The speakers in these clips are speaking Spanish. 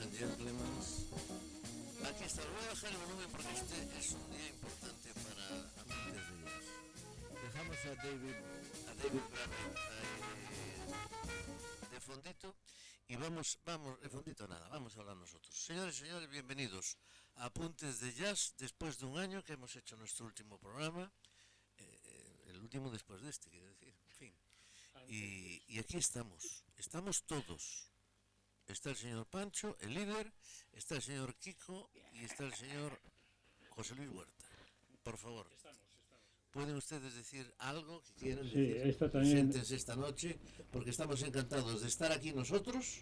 And gentlemen, aquí está. Voy a bajar el volumen porque este es un día importante para amantes de jazz. Dejamos a David, a David Braben de, fondito y vamos, vamos, de fondito nada, vamos a hablar nosotros. Señores, señores, bienvenidos a Apuntes de Jazz después de un año que hemos hecho nuestro último programa, eh, el último después de este, quiero decir, en fin. Y, y aquí estamos, estamos todos está el señor Pancho, el líder, está el señor Kiko y está el señor José Luis Huerta. Por favor, ¿pueden ustedes decir algo que quieran Sí, decir? esta también- esta noche porque estamos encantados de estar aquí nosotros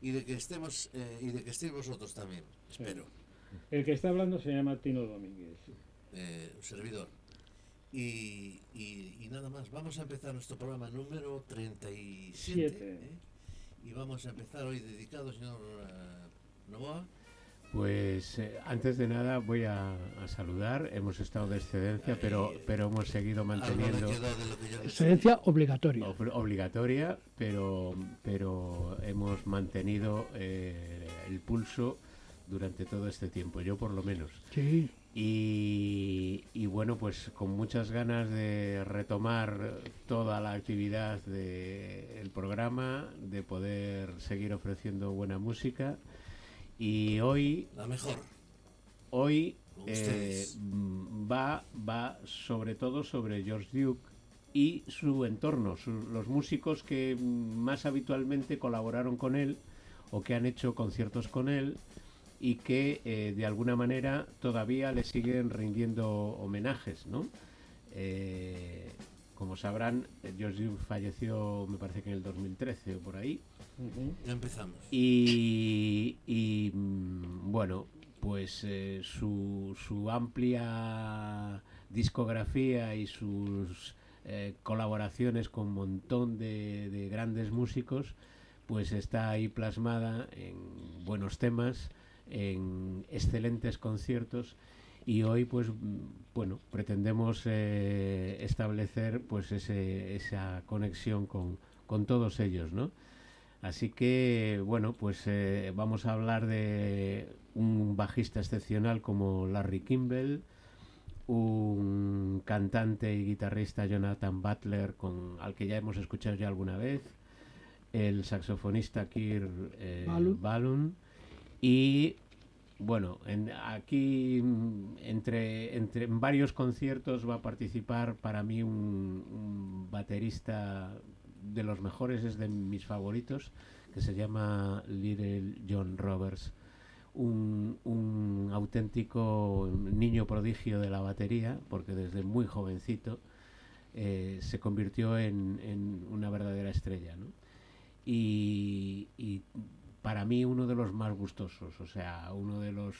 y de que estemos eh, y de que estéis vosotros también, espero. El que está hablando se llama Tino Domínguez. eh, un servidor. Y, y- y nada más, vamos a empezar nuestro programa número 37. Siete. ¿eh? Y vamos a empezar hoy dedicado, señor eh, Novoa. Pues eh, antes de nada voy a, a saludar. Hemos estado de excedencia, pero, pero hemos seguido manteniendo. Excedencia obligatoria. ob- obligatoria, pero, pero hemos mantenido eh, el pulso durante todo este tiempo, yo por lo menos. Sí, Y, y bueno, pues con muchas ganas de retomar toda la actividad del programa, de poder seguir ofreciendo buena música. Y hoy La mejor. Hoy eh, mm, va, va sobre todo sobre George Duke y su entorno, su- los músicos que más habitualmente colaboraron con él o que han hecho conciertos con él y que eh, de alguna manera todavía le siguen rindiendo homenajes, ¿no? Eh, como sabrán, George Duke falleció, me parece que en el 2013 o por ahí. Ya empezamos. Y, y, mm, bueno, pues eh, su, su amplia discografía y sus colaboraciones con un montón de, de grandes músicos, pues está ahí plasmada en buenos temas, en excelentes conciertos y hoy pues bueno pretendemos eh, establecer pues ese, esa conexión con, con todos ellos, ¿no? Así que, bueno, pues eh, vamos a hablar de un bajista excepcional como Larry Kimball, un cantante y guitarrista Jonathan Butler, con, al que ya hemos escuchado ya alguna vez, el saxofonista Kirk eh, Balun. Y bueno, en, aquí mm, entre, entre en varios conciertos va a participar para mí un, baterista de los mejores, es de mis favoritos, que se llama Little John Roberts. Un, un auténtico niño prodigio de la batería, porque desde muy jovencito eh, se convirtió en, en una verdadera estrella. ¿no? Y para mí uno de los más gustosos, o sea, uno de los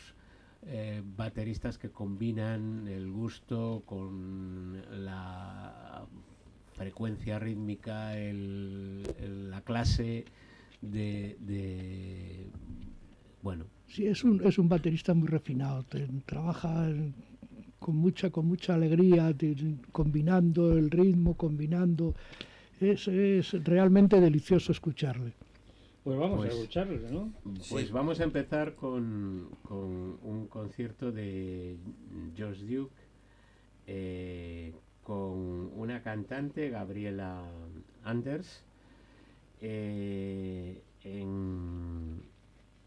eh, bateristas que combinan el gusto con la frecuencia rítmica, la clase de, bueno, sí es un, es un baterista muy refinado. trabaja con mucha, con mucha alegría, combinando el ritmo, combinando. Es, es realmente delicioso escucharle. Pues vamos Pues- a escucharle, ¿no? Pues vamos a empezar con, con un concierto de George Duke eh, con una cantante, Gabriela Anders. eh, en-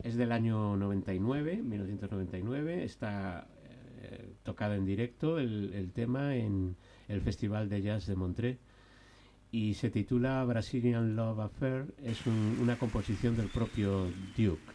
es del año 99, 1999. Está eh, tocado en directo el, el tema en el Festival de Jazz de Montreux y se titula Brazilian Love Affair. Es un- una composición del propio Duke.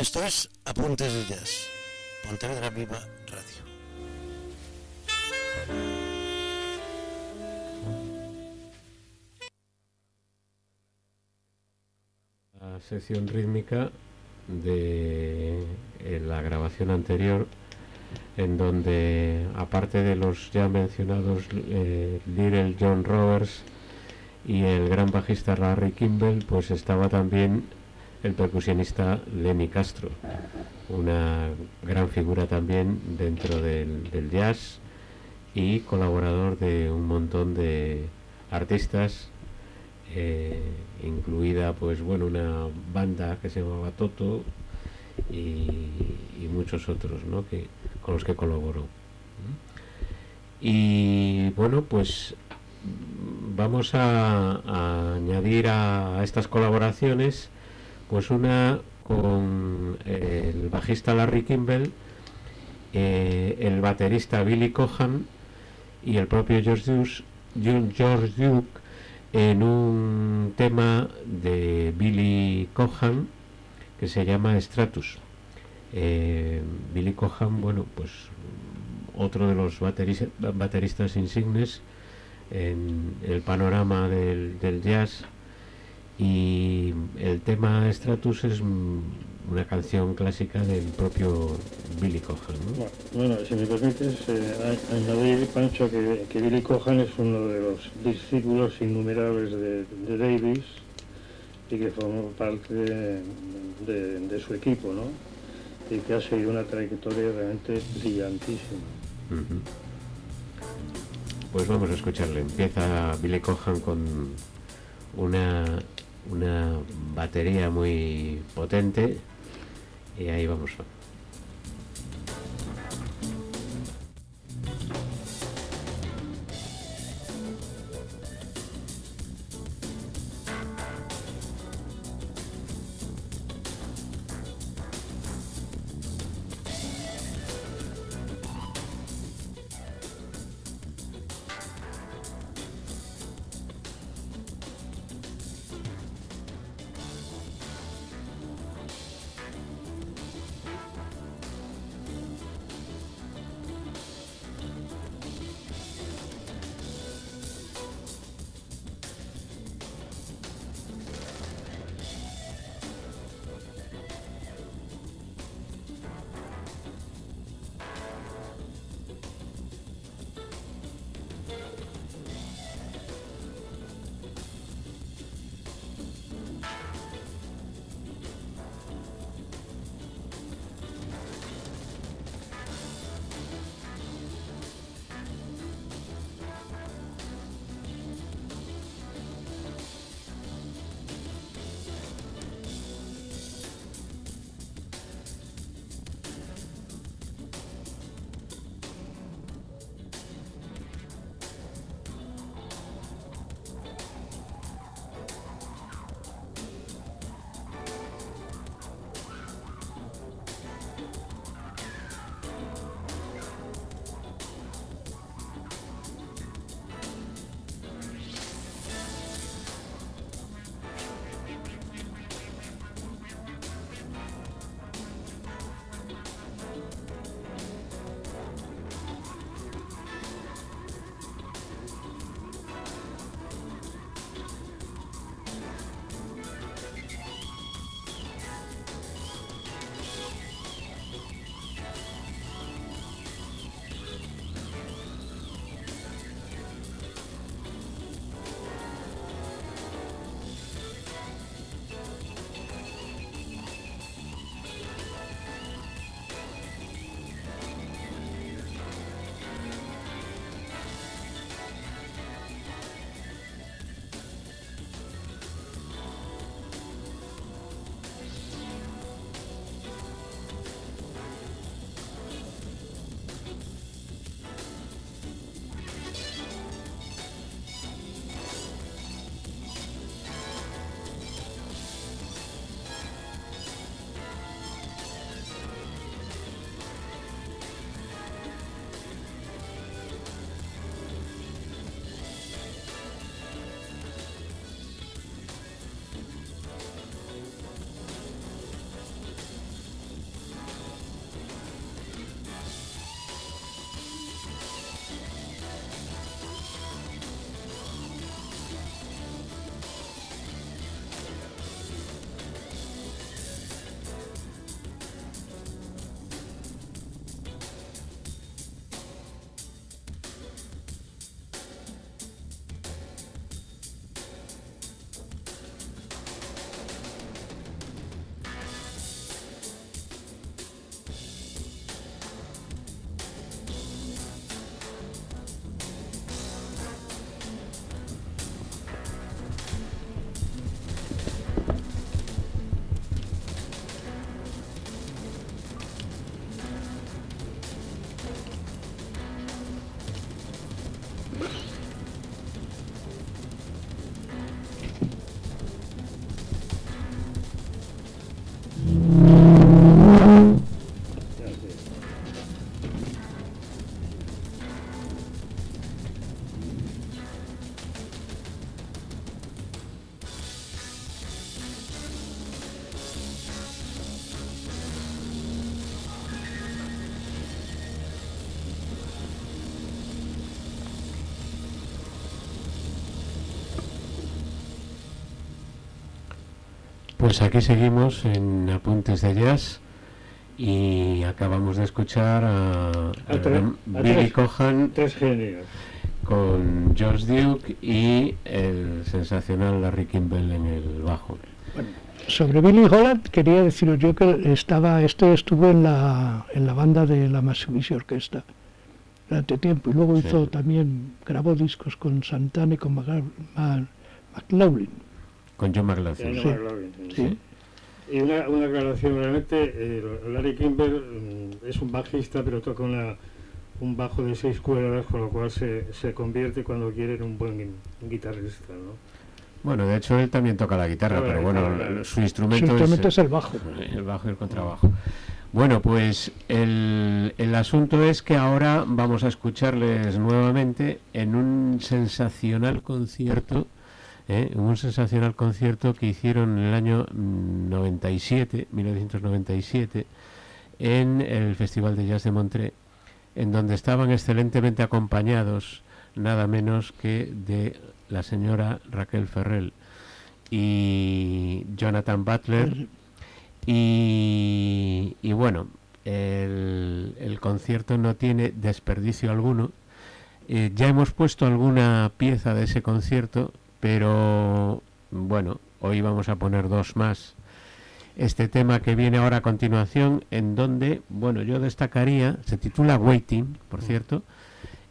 Esto es Apuntes de Jazz, Pontevedra Viva Radio. La sección rítmica de eh, la grabación anterior en donde aparte de los ya mencionados eh, Little John Roberts y el gran bajista Larry Kimball pues estaba también el percusionista Lenny Castro una gran figura también dentro del, jazz y colaborador de un montón de artistas eh, incluida pues bueno una banda que se llamaba Toto y, muchos otros ¿no? que, con los que colaboró y bueno pues vamos a, añadir a estas colaboraciones pues una con el bajista Larry Kimball eh, el baterista Billy Cohan y el propio George Duke, en un tema de Billy Cohan que se llama Stratus. Eh, Billy Cohan, bueno, pues otro de los bateristas insignes en el panorama del jazz y el tema Stratus es una canción clásica del propio Billy Cohan. ¿no? Bueno, si me permites eh, añadir, Pancho, que, que, Billy Cohan es uno de los discípulos innumerables de, de Davis y que formó parte de, de, de, su equipo, ¿no? Y que ha seguido una trayectoria realmente brillantísima. Uh -huh. Pues vamos a escucharle. Empieza Billy Cohan con una una batería muy potente y ahí vamos. Pues aquí seguimos en Apuntes de Jazz y acabamos de escuchar a, a Billy tres, Cohan tres genios. con George Duke y el sensacional Larry Kimball en el bajo. Bueno, sobre Billy Holland quería deciros yo que estaba este estuvo en la en la banda de la Mitsubishi Orquesta durante tiempo y luego sí. hizo también grabó discos con Santana y con McLaughlin con John McLaughlin. Sí. Sí. Y una, una aclaración, realmente eh, Larry Kimber mm, es un bajista, pero toca una, un bajo de seis cuerdas, con lo cual se, se convierte cuando quiere en un buen guitarrista, ¿no? Bueno, de hecho él también toca la guitarra, pero bueno, claro. su instrumento, su instrumento es, es, el bajo. El bajo y el contrabajo. Bueno, pues el, el asunto es que ahora vamos a escucharles nuevamente en un sensacional concierto ¿eh? un sensacional concierto que hicieron en el año 97, 1997, en el Festival de Jazz de Montreux, en donde estaban excelentemente acompañados nada menos que de la señora Raquel Ferrell y Jonathan Butler. Y, y bueno, el, el, concierto no tiene desperdicio alguno. Eh, ya hemos puesto alguna pieza de ese concierto pero bueno, hoy vamos a poner dos más. Este tema que viene ahora a continuación, en donde, bueno, yo destacaría, se titula Waiting, por cierto,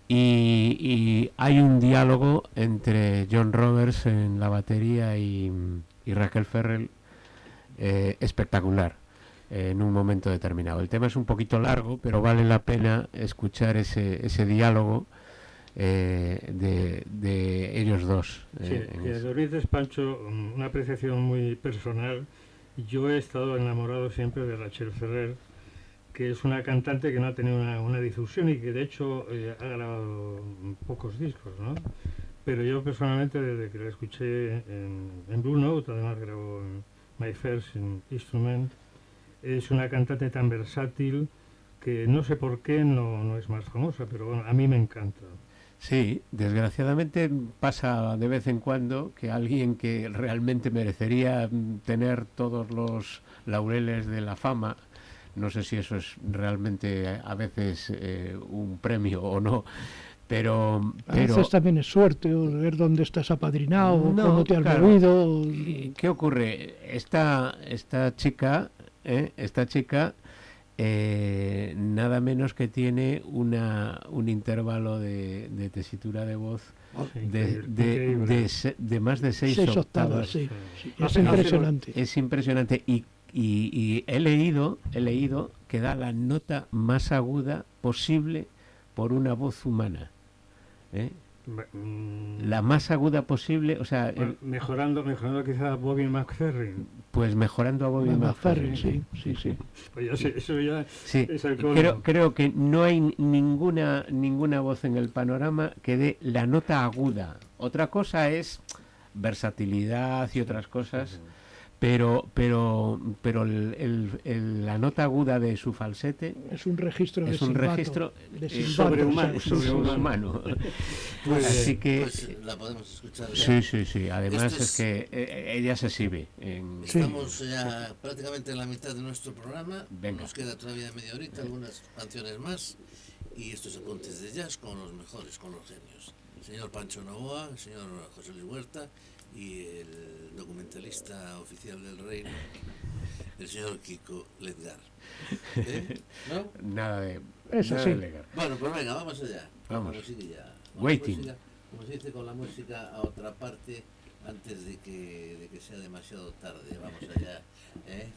y, hay un diálogo entre John Roberts en la batería y, y Raquel Ferrell eh, espectacular en un momento determinado. El tema es un poquito largo, pero vale la pena escuchar ese, ese diálogo eh, de, de, ellos dos. Eh, sí, que Doris Despancho, una apreciación muy personal. Yo he estado enamorado siempre de Rachel Ferrer, que es una cantante que no ha tenido una, una difusión y que de hecho eh, ha grabado pocos discos, ¿no? Pero yo personalmente, desde que la escuché en, en Blue Note, además grabó My First Instrument, es una cantante tan versátil que no sé por qué no, no es más famosa, pero bueno, a mí me encanta. Sí, desgraciadamente pasa de vez en cuando que alguien que realmente merecería mm, tener todos los laureles de la fama, no sé si eso es realmente a veces eh, un premio o no, pero, pero, A veces también es suerte, o ver dónde estás apadrinado, no, cómo te han claro. movido. ¿Qué ocurre? Esta, esta chica, ¿eh? esta chica eh, nada menos que tiene una, un intervalo de, de tesitura de voz de, de, de, de, más de seis, seis octavas. octavas sí, sí. Es impresionante. Es impresionante y, y, y, he leído he leído que da la nota más aguda posible por una voz humana. ¿eh? La más aguda posible, o sea, bueno, el, mejorando, mejorando quizá a Bobby McFerrin. Pues mejorando a Bobby McFerrin, sí, sí, sí. Pues ya sé, eso ya sí. es el creo, creo que no hay ninguna ninguna voz en el panorama que dé la nota aguda. Otra cosa es versatilidad y otras cosas. Uh -huh pero pero pero el, el, el, la nota aguda de su falsete es un registro es de un silbato, registro de eh, silbato, sobrehumano, sobrehumano. pues, así que pues la podemos escuchar ya. sí sí sí además es, es- que eh, ella se exhibe en, Sí. Estamos ya prácticamente en la mitad de nuestro programa. Venga. Nos queda todavía media horita, algunas canciones más. Y estos apuntes de jazz con los mejores, con los genios. El señor Pancho Novoa, el señor José Luis Huerta y el documentalista oficial del reino, el señor Kiko Ledgar. ¿Eh? ¿No? nada de Eso nada sí. de legal. Bueno, pues venga, vamos allá. Vamos. Con la Waiting. música, como se dice, con la música a otra parte antes de que, de que sea demasiado tarde. Vamos allá. ¿eh?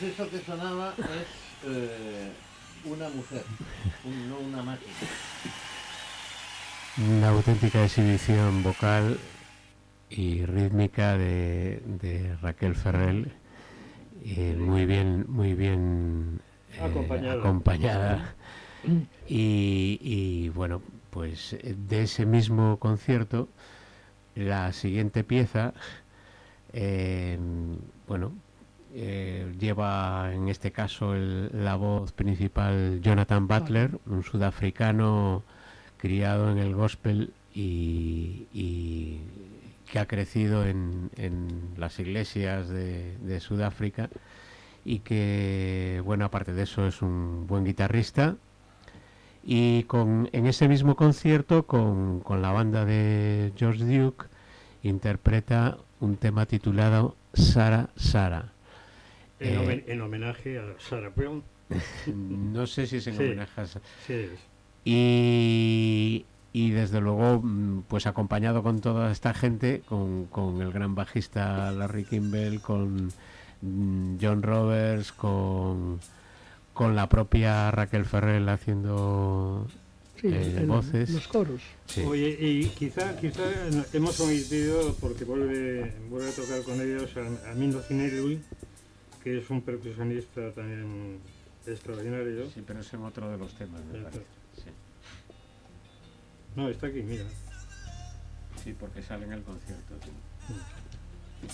Pues eso que sonaba es eh, una mujer, un- no una máquina. Una auténtica exhibición vocal y rítmica de, de Raquel Ferrell, eh, muy bien, muy bien eh, Acompañada. acompañada. Y, y, bueno, pues de ese mismo concierto, la siguiente pieza, eh, bueno, eh, lleva en este caso el- la voz principal Jonathan Butler, un sudafricano criado en el gospel y, y que ha crecido en, en las iglesias de, de Sudáfrica y que, bueno, aparte de eso es un buen guitarrista. Y con, en ese mismo concierto, con, con la banda de George Duke, interpreta un tema titulado Sara Sara. En, Eh, homen- en homenaje a Sarah Brown. No sé si es en Sí. homenaje a Sa- Sí, es. y, y desde luego, mm, pues acompañado con toda esta gente, con, con el gran bajista Larry Kimball, con mm, John Roberts, con, con la propia Raquel Ferrell haciendo Sí, eh, el- voces. los coros. Sí. Oye, y quizá, quizá hemos omitido, porque vuelve, vuelve a tocar con ellos a, a Mindo Finelli, que es un percusionista también extraordinario. Sí, pero es en otro de los temas, me parece. Sí. No, está aquí, mira. Sí, porque sale en el concierto. sí.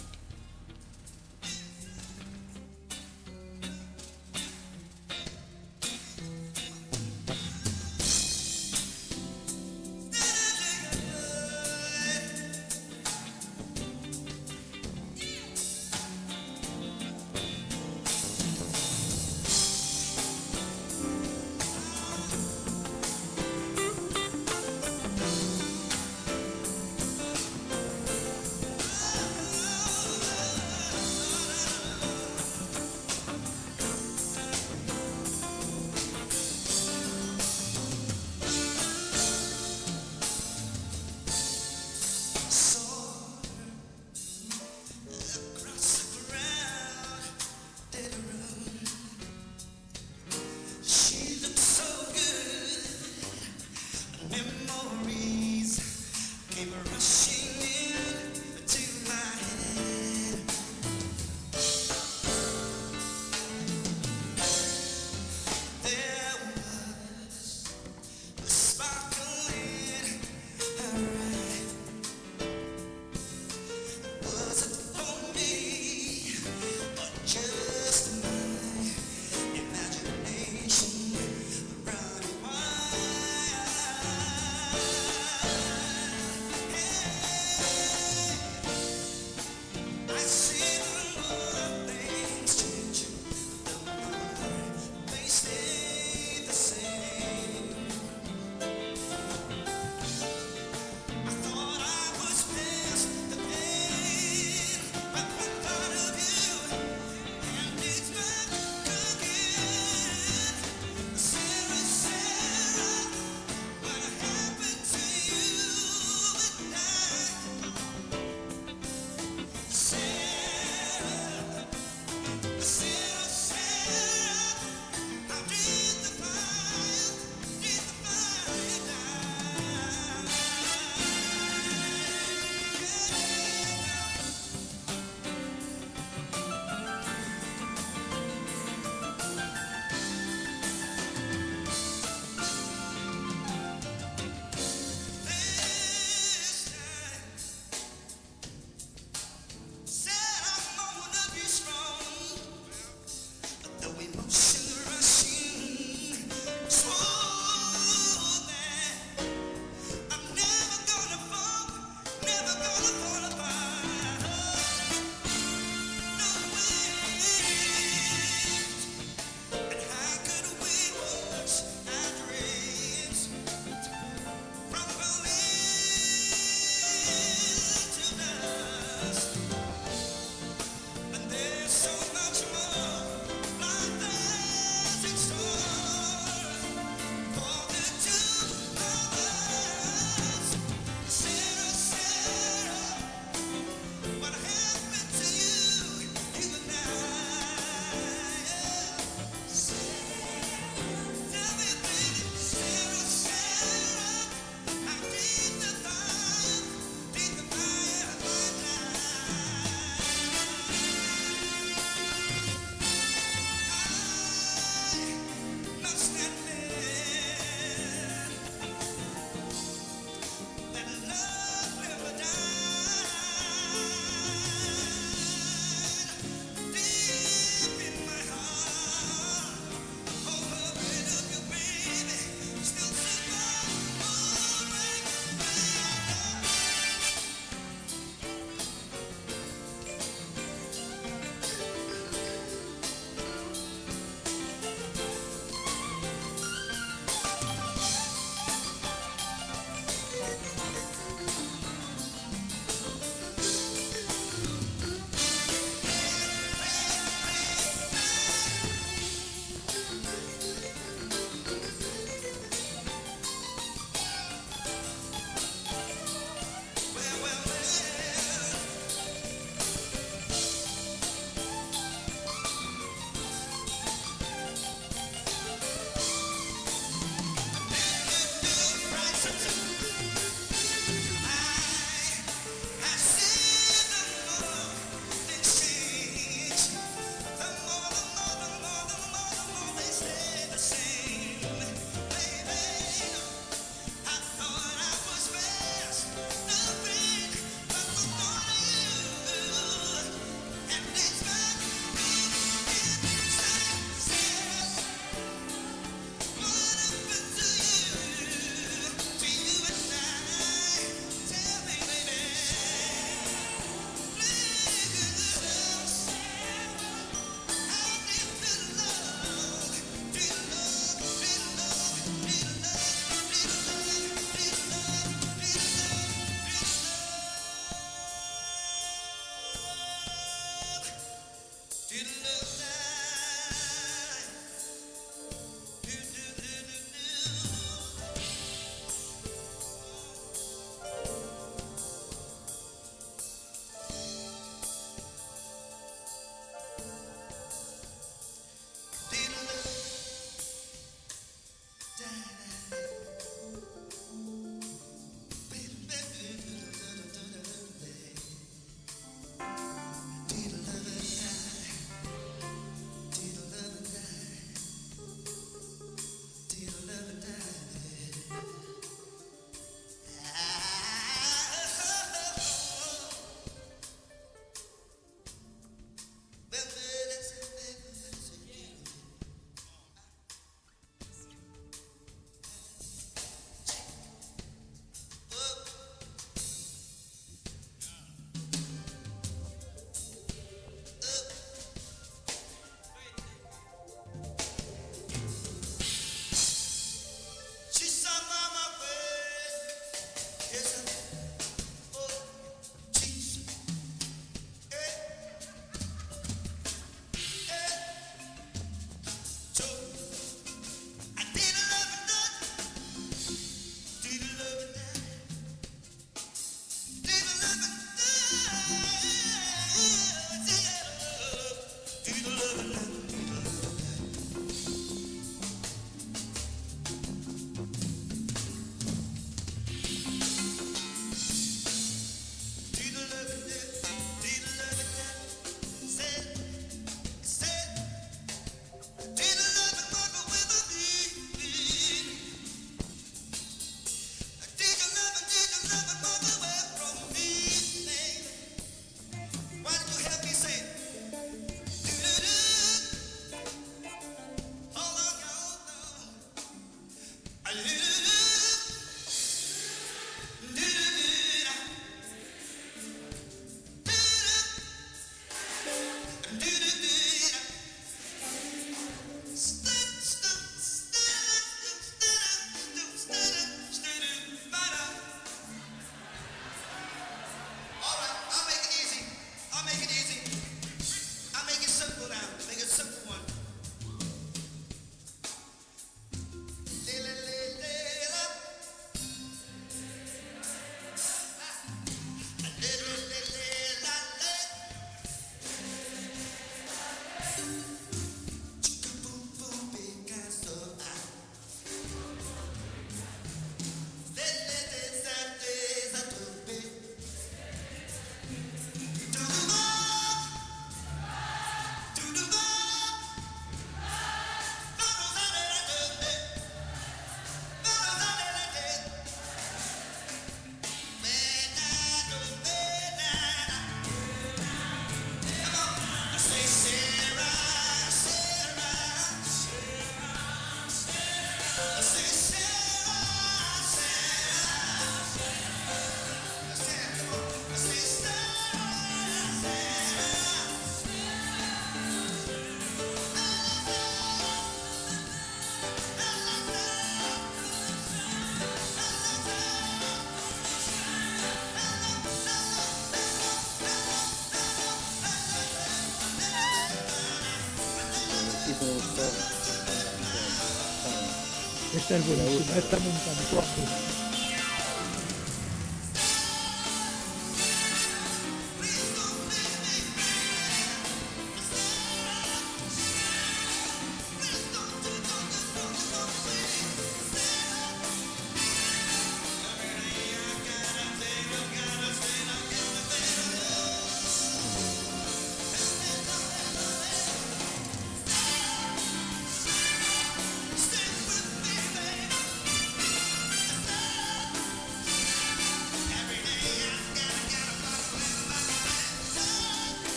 Esta es buenísima, esta me encantó.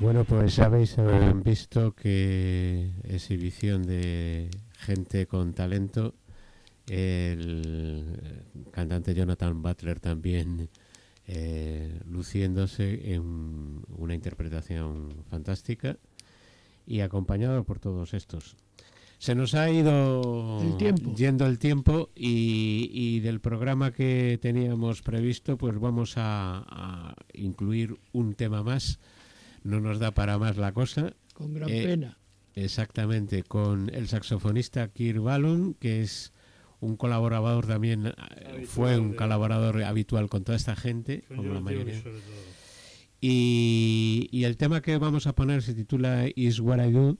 Bueno, pues ya habéis eh, visto que exhibición de gente con talento. El cantante Jonathan Butler también eh, luciéndose en una interpretación fantástica y acompañado por todos estos. Se nos ha ido El tiempo. yendo el tiempo y, y del programa que teníamos previsto, pues vamos a, a incluir un tema más. No nos da para más la cosa. Con gran Eh, pena. Exactamente, con el saxofonista Kirk Ballon, que es un colaborador también, eh, fue un de- colaborador habitual con toda esta gente, Con como la mayoría. Y, y el tema que vamos a poner se titula Is What I Do,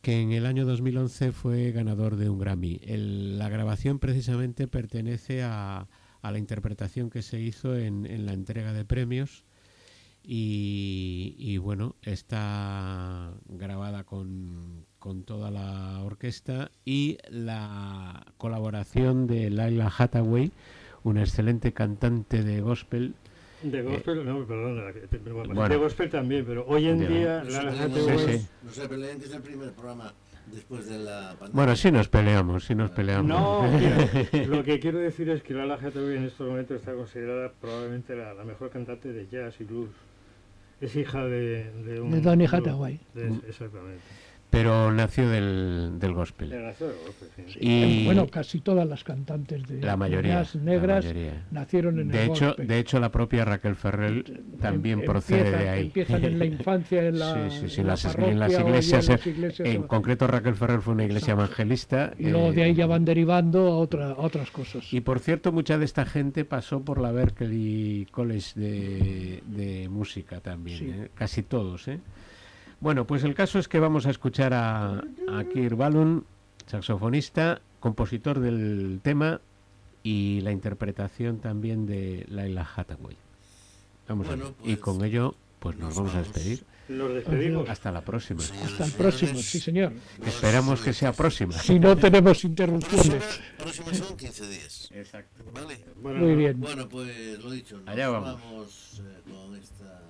que en el año 2011 fue ganador de un Grammy. El- la grabación precisamente pertenece a, a la interpretación que se hizo en, en la entrega de premios y, y, bueno, está grabada con, con toda la orquesta y la colaboración de Laila Hathaway, una excelente cantante de gospel. De gospel, no, perdón, de, Bueno. gospel también, pero hoy en día No la se peleen, Hathaway Sí, sí. no se peleen, que es el primer programa después de la pandemia. Bueno, sí nos peleamos, sí nos peleamos. No, mira, lo que quiero decir es que Lala Hathaway en estos momentos está considerada probablemente la, la mejor cantante de jazz y blues. Es hija de, de un... De Donny Hathaway. de- exactamente. Pero nació del, del gospel. De nació de gospel, sí. Y Bueno, casi todas las cantantes de la mayoría. jazz la negras mayoría. nacieron en De el hecho, gospel. de hecho, la propia Raquel Ferrell también Em- procede empiezan- de ahí. Empiezan en la infancia, en la, Sí, sí, sí, en en la las, en las parroquia o ya iglesias, en las eh, iglesias en concreto Raquel Ferrer fue una iglesia Exacto. evangelista. y luego de eh, ahí ya van derivando a, otra, a otras cosas. Y por cierto, mucha de esta gente pasó por la Berkeley College de, de música también, Sí. ¿eh? casi todos. ¿eh? Bueno, pues el caso es que vamos a escuchar a, a Kirk Balun, saxofonista, compositor del tema y la interpretación también de Laila Hathaway. Vamos Bueno, a ver. Y pues, con ello, pues nos, nos vamos a despedir. Nos despedimos. Hasta la próxima. Hasta el próximo, señores, sí señor. Esperamos que sea próxima. Si no tenemos Próxima, interrupciones. próxima son 15 días. Exacto. ¿Vale? Bueno, Muy bien. Bueno, pues lo dicho, nos Allá vamos. vamos eh, con esta.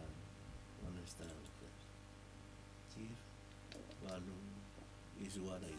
Is what I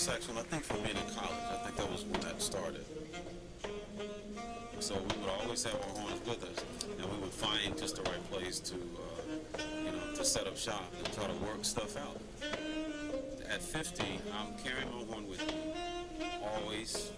saxophone, I think from being in college. I think that was when that started. So we would always have our horns with us, and we would find just the right place to, uh, you know, to set up shop and try to work stuff out. At 50, I'm carrying my horn with me, always